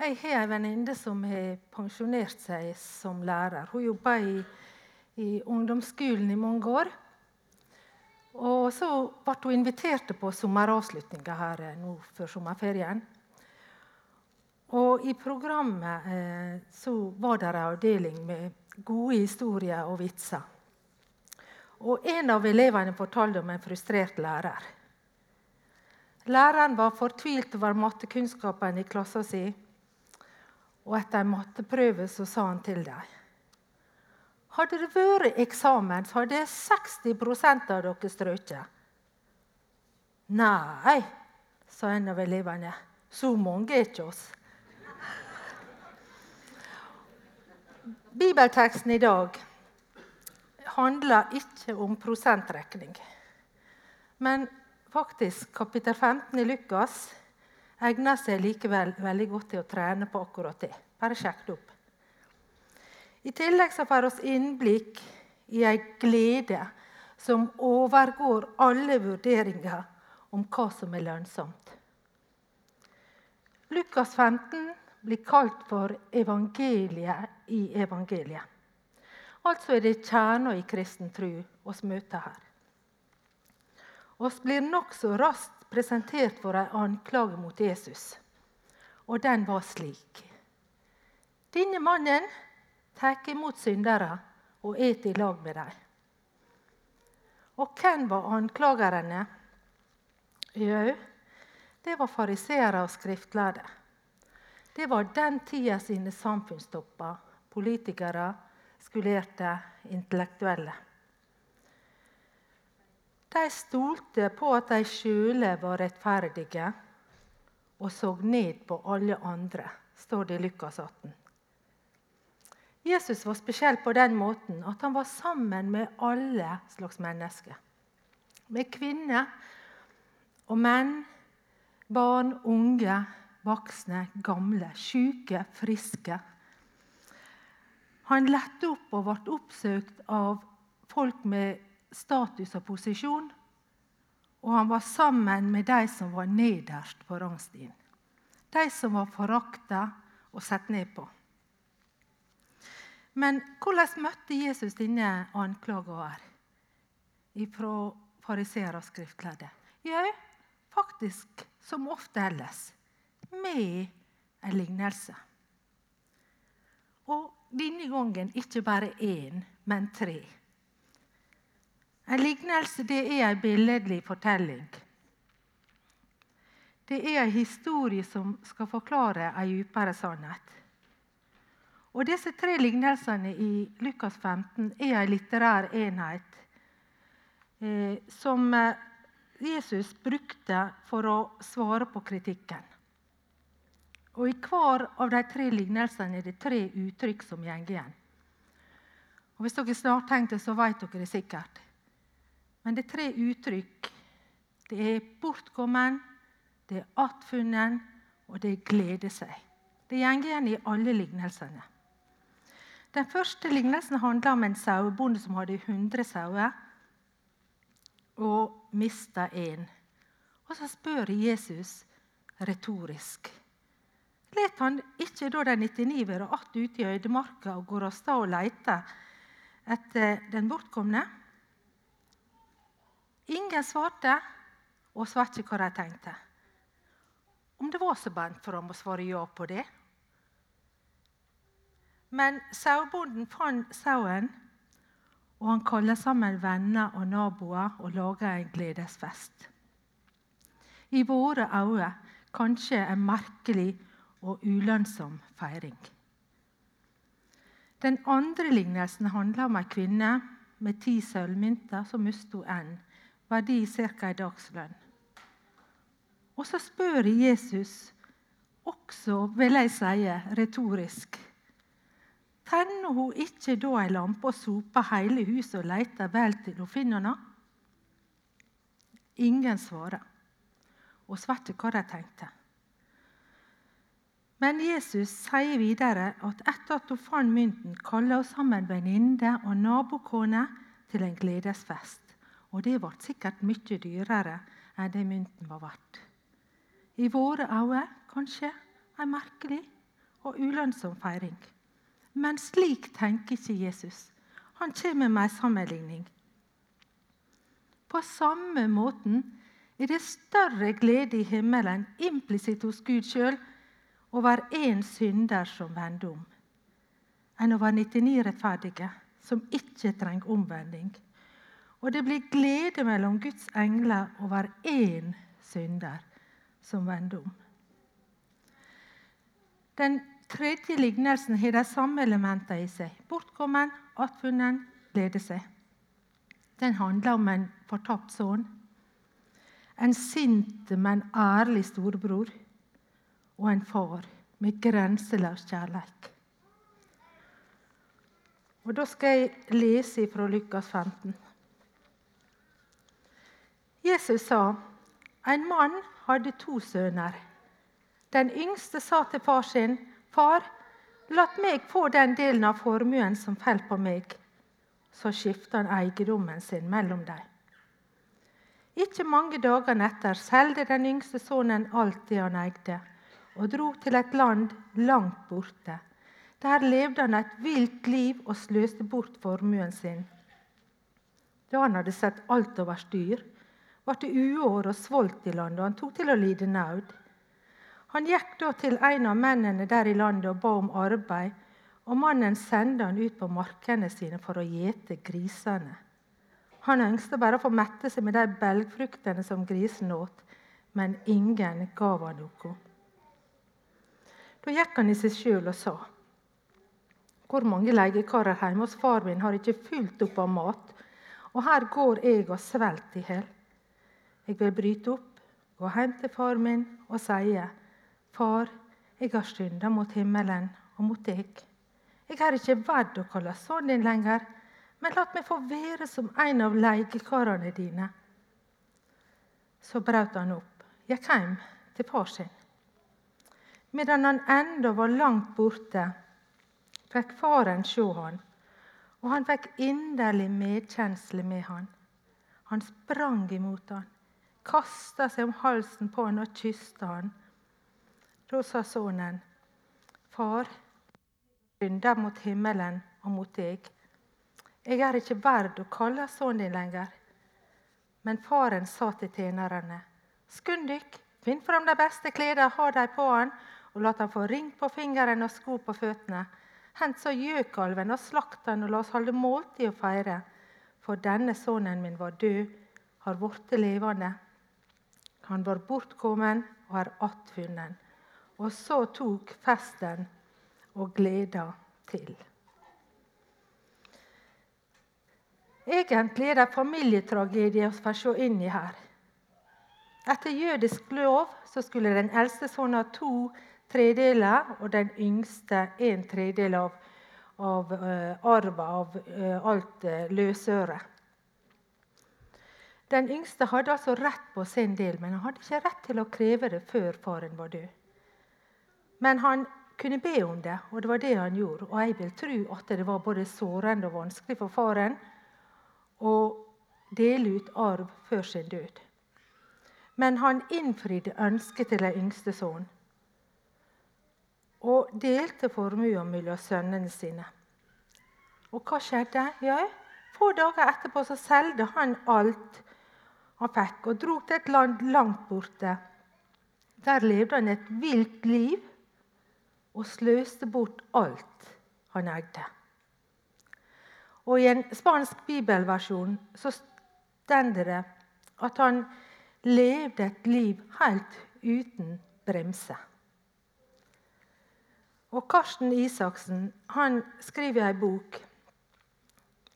Jeg har en venninne som har pensjonert seg som lærer. Hun jobba i, i ungdomsskolen i mange år. Og så ble hun invitert på sommeravslutninga her eh, nå før sommerferien. Og i programmet eh, så var det en avdeling med gode historier og vitser. Og en av elevene fortalte om en frustrert lærer. Læreren var fortvilt over mattekunnskapene i klassen sin. Og etter en matteprøve så sa han til dem Hadde det vært eksamen, så hadde 60% av dere strøket. Nei, sa en av elevene. Så mange er ikke oss. Bibelteksten i dag handler ikke om prosentrekning. Men faktisk kapittel 15 i Lukas egner seg likevel veldig godt til å trene på akkurat det. Bare sjekk det opp. I tillegg så får vi innblikk i ei glede som overgår alle vurderinger om hva som er lønnsomt. Lukas 15 blir kalt for evangeliet i evangeliet. Altså er det kjerna i kristen tro vi møter her. Vi blir nokså raskt presentert for en anklage mot Jesus. Og den var slik. Denne mannen tar imot syndere og eter i lag med dem. Og hvem var anklagerne? Jo, det var fariseere og skriftlærde. Det var den tida sine samfunnstopper, politikere, skulerte, intellektuelle. De stolte på at de sjøle var rettferdige, og så ned på alle andre, står det i Lukas 18. Jesus var spesiell på den måten at han var sammen med alle slags mennesker. Med kvinner og menn, barn, unge, voksne, gamle, syke, friske. Han lette opp og ble oppsøkt av folk med status og posisjon. Og han var sammen med de som var nederst på rangstien. De som var forakta og sett ned på. Men hvordan møtte Jesus denne anklaga her fra fariseer og skriftlærde? Jo, faktisk som ofte ellers med en lignelse. Og denne gangen ikke bare én, men tre. En lignelse det er en billedlig fortelling. Det er en historie som skal forklare en dypere sannhet. Og Disse tre lignelsene i Lukas 15 er en litterær enhet eh, som eh, Jesus brukte for å svare på kritikken. Og I hver av de tre lignelsene er det tre uttrykk som går igjen. Og Hvis dere snart tenkte, så vet dere det sikkert. Men det er tre uttrykk. Det er bortkommen, det er attfunnen, og det er glede seg. Det går igjen i alle lignelsene. Den første lignelsen handler om en sauebonde som hadde 100 sauer og mista én. Og så spør Jesus retorisk. Let han ikke da de 99 være att ute i øydemarka og går av sted og leter etter den bortkomne? Ingen svarte, og svarte ikke hva de tenkte. Om det var så bent for ham å svare ja på det. Men sauebonden fant sauen, og han kaller sammen venner og naboer og lager en gledesfest. I våre øyne kanskje en merkelig og ulønnsom feiring. Den andre lignelsen handler om ei kvinne med ti sølvmynter som mistet en verdi ca. en dagslønn. Og så spør Jesus, også vil jeg si retorisk Tenner hun ikke da ei lampe og soper hele huset og leter vel til hun finner henne? Ingen svarer. Og svarte hva de tenkte. Men Jesus sier videre at etter at hun fant mynten, kaller hun sammen venninne og nabokone til en gledesfest. Og det ble sikkert mye dyrere enn det mynten var verdt. I våre øyne kanskje en merkelig og ulønnsom feiring. Men slik tenker ikke Jesus. Han kommer med en sammenligning. På samme måten er det større glede i himmelen, implisitt hos Gud sjøl, over én synder som vender om, enn over 99 rettferdige som ikke trenger omvending. Og det blir glede mellom Guds engler over én synder som vender om. Den tredje lignelsen har de samme elementene i seg. Bortkommen, attfunnen, glede seg. Den handler om en fortapt sønn. En sint, men ærlig storebror. Og en far med grenseløs kjærlighet. Og Da skal jeg lese fra Lukas 15. Jesus sa en mann hadde to sønner. Den yngste sa til far sin, 'Far, la meg få den delen av formuen som faller på meg.' Så skifta han eiendommen sin mellom dem. Ikke mange dagene etter solgte den yngste sønnen alt det han eide, og dro til et land langt borte. Der levde han et vilt liv og sløste bort formuen sin. Da han hadde sett alt over styr, ble det uår og svolt i landet, og han tok til å lide nød. Han gikk da til en av mennene der i landet og ba om arbeid, og mannen sendte han ut på markene sine for å gjete grisene. Han ønsket bare å få mette seg med de belgfruktene som grisen åt, men ingen gav han noe. Da gikk han i seg sjøl og sa:" Hvor mange leiekarer hjemme hos far min har ikke fylt opp av mat, og her går jeg og svelter i hjel. Jeg vil bryte opp, gå hjem til far min og sie:" Far, jeg har synda mot himmelen og mot deg. Jeg er ikke verd å kalle sønnen din lenger, men la meg få være som en av leiekarene dine. Så brøt han opp, gikk hjem til far sin. Medan han enda var langt borte, fikk faren se han, og han fikk inderlig medkjensle med han. Han sprang imot han, kasta seg om halsen på han og kysste han. Da sa sønnen, 'Far, synder mot himmelen og mot deg.' 'Jeg er ikke verd å kalle sønnen din lenger.' Men faren sa til tjenerne, 'Skund dykk, finn fram de beste klærne, ha dem på han, og la han få ring på fingeren og sko på føttene.' Hent så gjøkalven og slakt den, og la oss holde måltid og feire. For denne sønnen min var død, har blitt levende. Han var bortkommen og er attfunnen. Og så tok festen og gleda til. Egentlig er det familietragedie vi får se inn i her. Etter jødisk lov skulle den eldste sønnen ha to tredeler, og den yngste en tredel av, av uh, arva av uh, alt uh, løsøret. Den yngste hadde altså rett på sin del, men han hadde ikke rett til å kreve det før faren var død. Men han kunne be om det, og det var det han gjorde. Og jeg vil tro at det var både sårende og vanskelig for faren å dele ut arv før sin død. Men han innfridde ønsket til den yngste sønnen og delte formuen mellom sønnene sine. Og hva skjedde? Ja, Få dager etterpå så solgte han alt han fikk, og dro til et land langt borte. Der levde han et vilt liv og sløste bort alt han eide. Og I en spansk bibelversjon så stender det at han levde et liv helt uten bremse. Og Karsten Isaksen han skriver i ei bok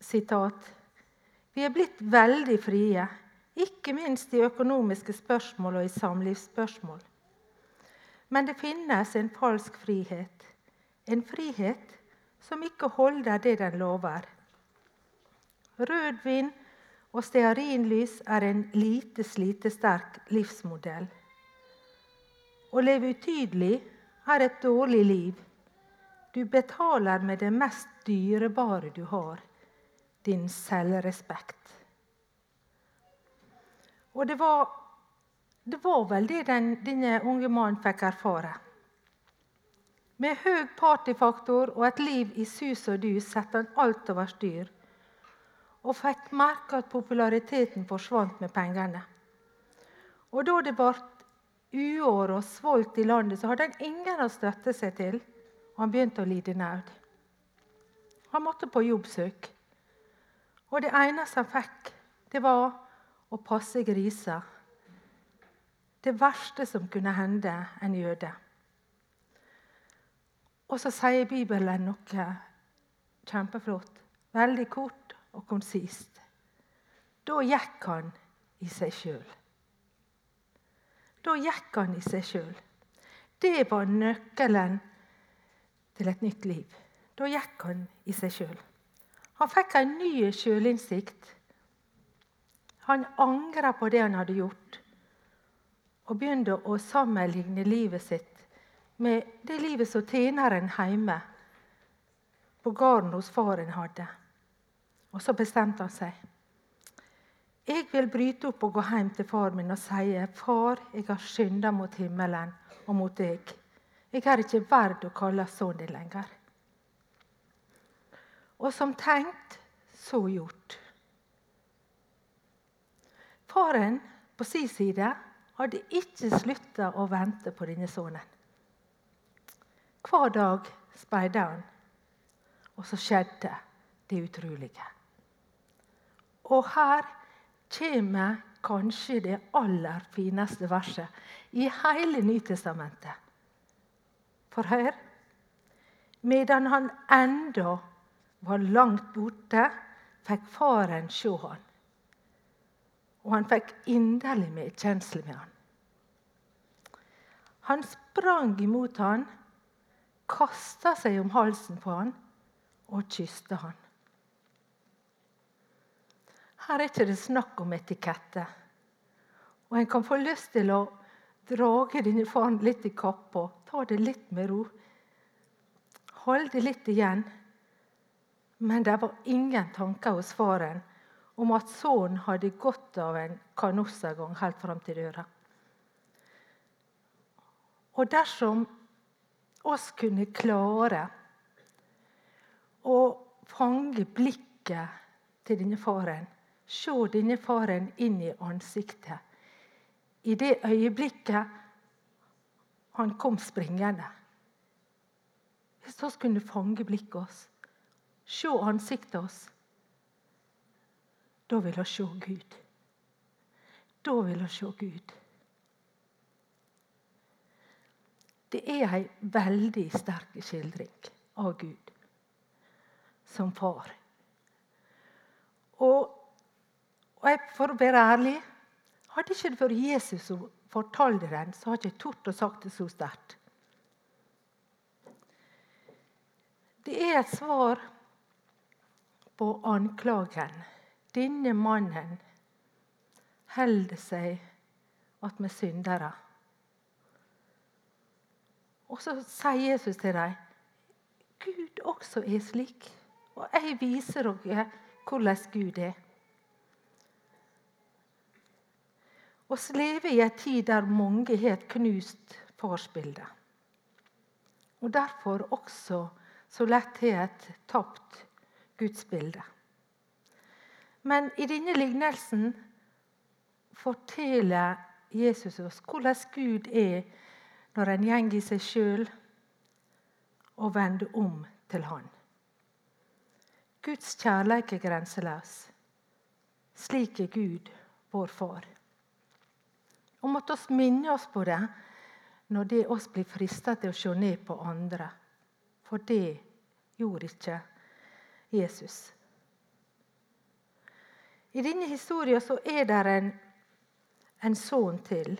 sitat, Vi er blitt veldig frie, ikke minst i økonomiske spørsmål og i samlivsspørsmål. Men det finnes en falsk frihet. En frihet som ikke holder det den lover. Rødvin og stearinlys er en lite slitesterk livsmodell. Å leve utydelig er et dårlig liv. Du betaler med det mest dyrebare du har, din selvrespekt. Og det var det var vel det den, denne unge mannen fikk erfare. Med høy partyfaktor og et liv i sus og dus satte han alt over styr. Og fikk merke at populariteten forsvant med pengene. Og da det ble uår og svolt i landet, så hadde han ingen å støtte seg til, og han begynte å lide nød. Han måtte på jobbsøk. Og det eneste han fikk, det var å passe griser. Det verste som kunne hende en jøde. Og så sier Bibelen noe kjempeflott. Veldig kort og konsist. Da gikk han i seg sjøl. Da gikk han i seg sjøl. Det var nøkkelen til et nytt liv. Da gikk han i seg sjøl. Han fikk en ny sjølinnsikt. Han angra på det han hadde gjort, og begynte å sammenligne livet sitt med det livet som tjeneren hjemme på gården hos faren hadde. Og så bestemte han seg. Jeg vil bryte opp og gå hjem til far min og si, 'Far, jeg har synda mot himmelen og mot deg.' 'Jeg er ikke verd å kalles sønnen din lenger.' Og som tenkt, så gjort. Faren på sin side hadde ikke slutta å vente på denne sønnen. Hver dag speida han, og så skjedde det utrolige. Og her kommer kanskje det aller fineste verset i hele Nytestamentet. For hør Medan han enda var langt borte, fikk faren se han. Og han fikk inderlig medkjensle med han. Han sprang imot han kasta seg om halsen på han og kysta han. Her er ikke det snakk om etikette. Og en kan få lyst til å drage denne faren litt i kappa. Ta det litt med ro. Hold det litt igjen. Men det var ingen tanker hos faren om at sønnen hadde godt av en kanossagang helt fram til døra. Og dersom oss kunne klare å fange blikket til denne faren. Se denne faren inn i ansiktet. I det øyeblikket han kom springende. Hvis vi kunne fange blikket oss, se ansiktet oss, da vil vi se Gud. Da vil vi se Gud. Det er ei veldig sterk skildring av Gud som far. Og, og jeg, for å være ærlig Hadde ikke det vært Jesus som fortalte den, så hadde jeg ikke tort å sagt det så sterkt. Det er et svar på anklagen. Denne mannen holder seg attmed syndere. Og så sier Jesus til dem Gud også er slik. Og jeg viser dere hvordan Gud er. Vi lever i en tid der mange har et knust farsbilde. Og derfor også så lett har et tapt gudsbilde. Men i denne lignelsen forteller Jesus oss hvordan Gud er når en gjeng i seg sjøl og vender om til Han. Guds kjærleik er grenseløs. Slik er Gud, vår Far. Og måtte oss minne oss på det når det oss blir frista til å se ned på andre. For det gjorde ikke Jesus. I denne historien er det en, en sønn til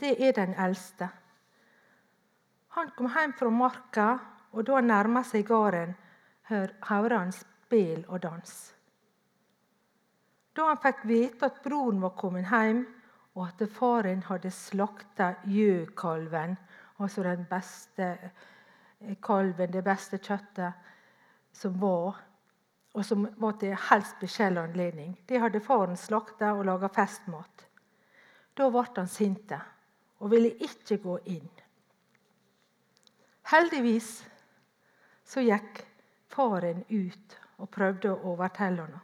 det er den eldste. Han kom hjem fra marka, og da han nærma seg gården, hører han spel og dans. Da han fikk vite at broren var kommet hjem, og at faren hadde slakta gjøkalven, altså den beste kalven, det beste kjøttet som var, og som var til helt spesiell anledning. Det hadde faren slakta og laga festmat. Da ble han sint og ville ikke gå inn. Heldigvis så gikk faren ut og prøvde å overtale henne.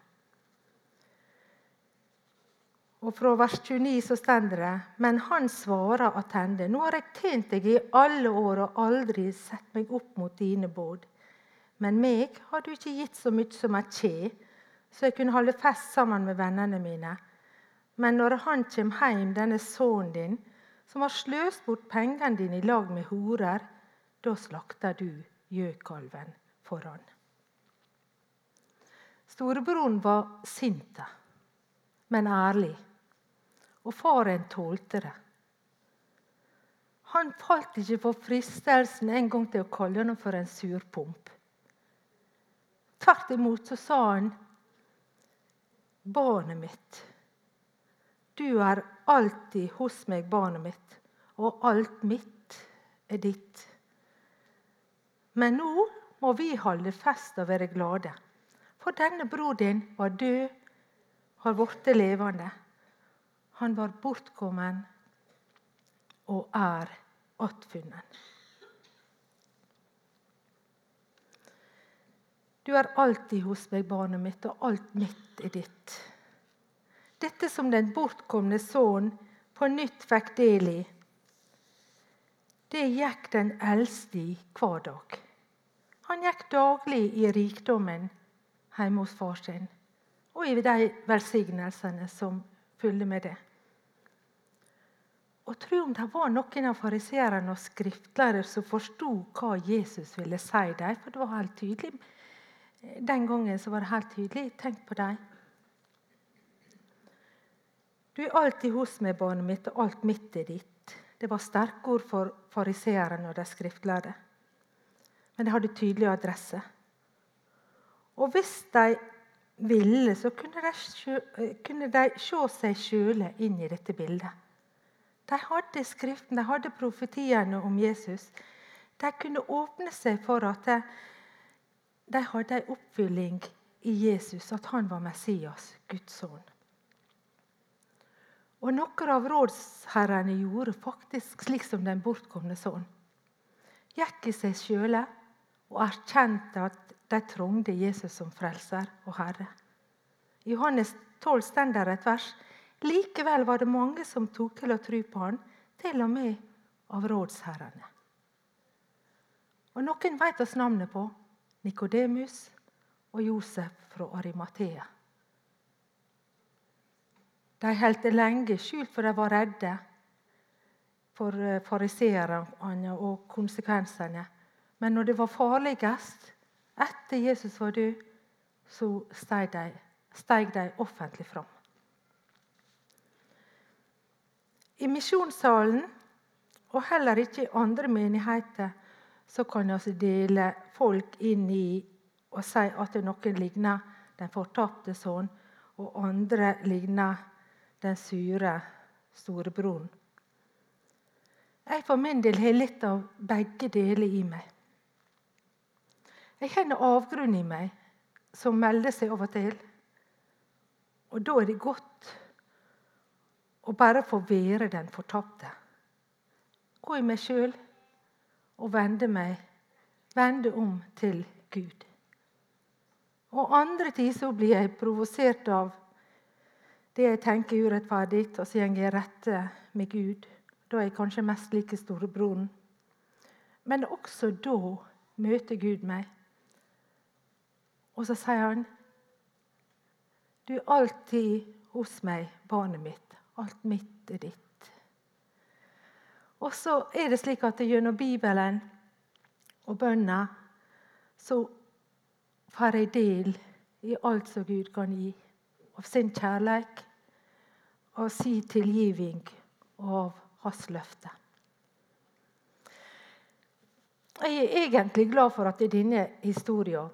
Og Fra vers 29 så stender det Men han svarer attende. Nå har jeg tjent deg i alle år og aldri sett meg opp mot dine båd. Men meg har du ikke gitt så mye som et kje, så jeg kunne holde fest sammen med vennene mine. Men når han kommer hjem, denne sønnen din, som har sløst bort pengene dine i lag med horer, da slakter du gjøkalven for han. Storebroren var sint, men ærlig og faren tålte det. Han falt ikke for fristelsen en gang til å kalle ham for en surpomp. Tvert imot så sa han, 'Barnet mitt, du er alltid hos meg, barnet mitt, og alt mitt er ditt.' Men nå må vi holde fest og være glade, for denne bror din var død, har blitt levende. Han var bortkommen og er attfunnet. Du er alltid hos meg, barnet mitt, og alt mitt er ditt. Dette som den bortkomne sønnen på nytt fikk del i, det gikk den eldste i hver dag. Han gikk daglig i rikdommen hjemme hos far sin, og i de velsignelsene som fulgte med det. Og tro om det var noen av fariseerne og skriftlærere som forsto hva Jesus ville si dem. For det var helt tydelig. Den gangen så var det helt tydelig. Tenk på dem. Du er alltid hos meg, barnet mitt, og alt mitt er ditt. Det var sterke ord for fariseerne og de skriftlærde. Men de hadde tydelig adresse. Og hvis de ville, så kunne de, se seg sjøle inn i dette bildet. De hadde Skriften, de hadde profetiene om Jesus. De kunne åpne seg for at de hadde en oppfylling i Jesus, at han var Messias, Guds sønn. Og Noen av rådsherrene gjorde faktisk slik som den bortkomne sønn. Gikk i seg sjøle og erkjente at de trengte Jesus som frelser og herre. I Johannes 12 stender et vers Likevel var det mange som tok til å tro på han, til og med av rådsherrene. Og Noen vet oss navnet på Nikodemus og Josef fra Arimathea. De holdt det lenge skjult, for de var redde for eh, fariseerne og konsekvensene. Men når det var farligst, etter Jesus var død, så steg de, steg de offentlig fram. I misjonssalen og heller ikke i andre menigheter så kan vi altså dele folk inn i og si at noen ligner den fortapte sønn, og andre ligner den sure storebroren. Jeg for min del har litt av begge deler i meg. Jeg har en avgrunn i meg som melder seg av og til. Og da er det godt å bare få være den fortapte. Gå i meg sjøl og vende meg vende om til Gud. Og andre tider blir jeg provosert av det jeg tenker urettferdig, og så går jeg rette med Gud. Da er jeg kanskje mest like storebroren. Men også da møter Gud meg. Og så sier han, 'Du er alltid hos meg, barnet mitt.' Alt mitt er ditt. Og så er det slik at gjennom Bibelen og bønna så får jeg del i alt som Gud kan gi. Av sin kjærleik, av sin tilgivning og av hans løfte. Jeg er egentlig glad for at denne historien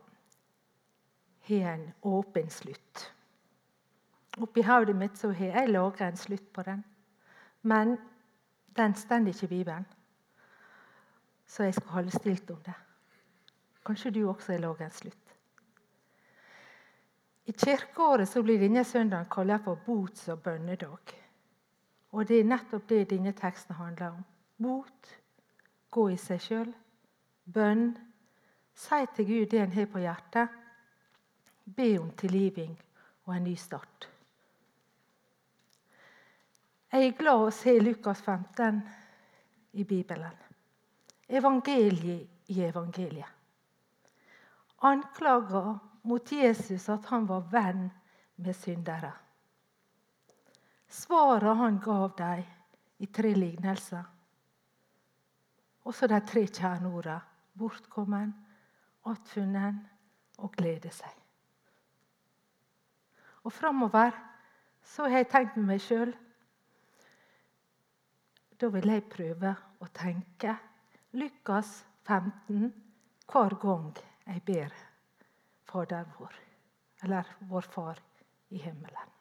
har en åpen slutt. Oppi hodet mitt så har jeg laga en slutt på den. Men den står ikke i Bibelen. Så jeg skal holde stilt om det. Kanskje du også er laga slutt. I kirkeåret så blir denne søndagen kalt for bots- og bønnedag. Og det er nettopp det denne teksten handler om. Bot, gå i seg sjøl. bønn. Si til Gud det en har på hjertet. Be om tilgivning og en ny start. Jeg er glad å se Lukas 15 i Bibelen. Evangeliet i evangeliet. Anklager mot Jesus at han var venn med syndere. Svaret han gav dem i tre lignelser. Også de tre kjerneordene bortkommen, attfunnen og glede seg. Og framover så har jeg tenkt med meg sjøl Da vil jeg prøve å tenke Lukas 15 hver gang jeg ber Fader vår, eller Vår Far i himmelen.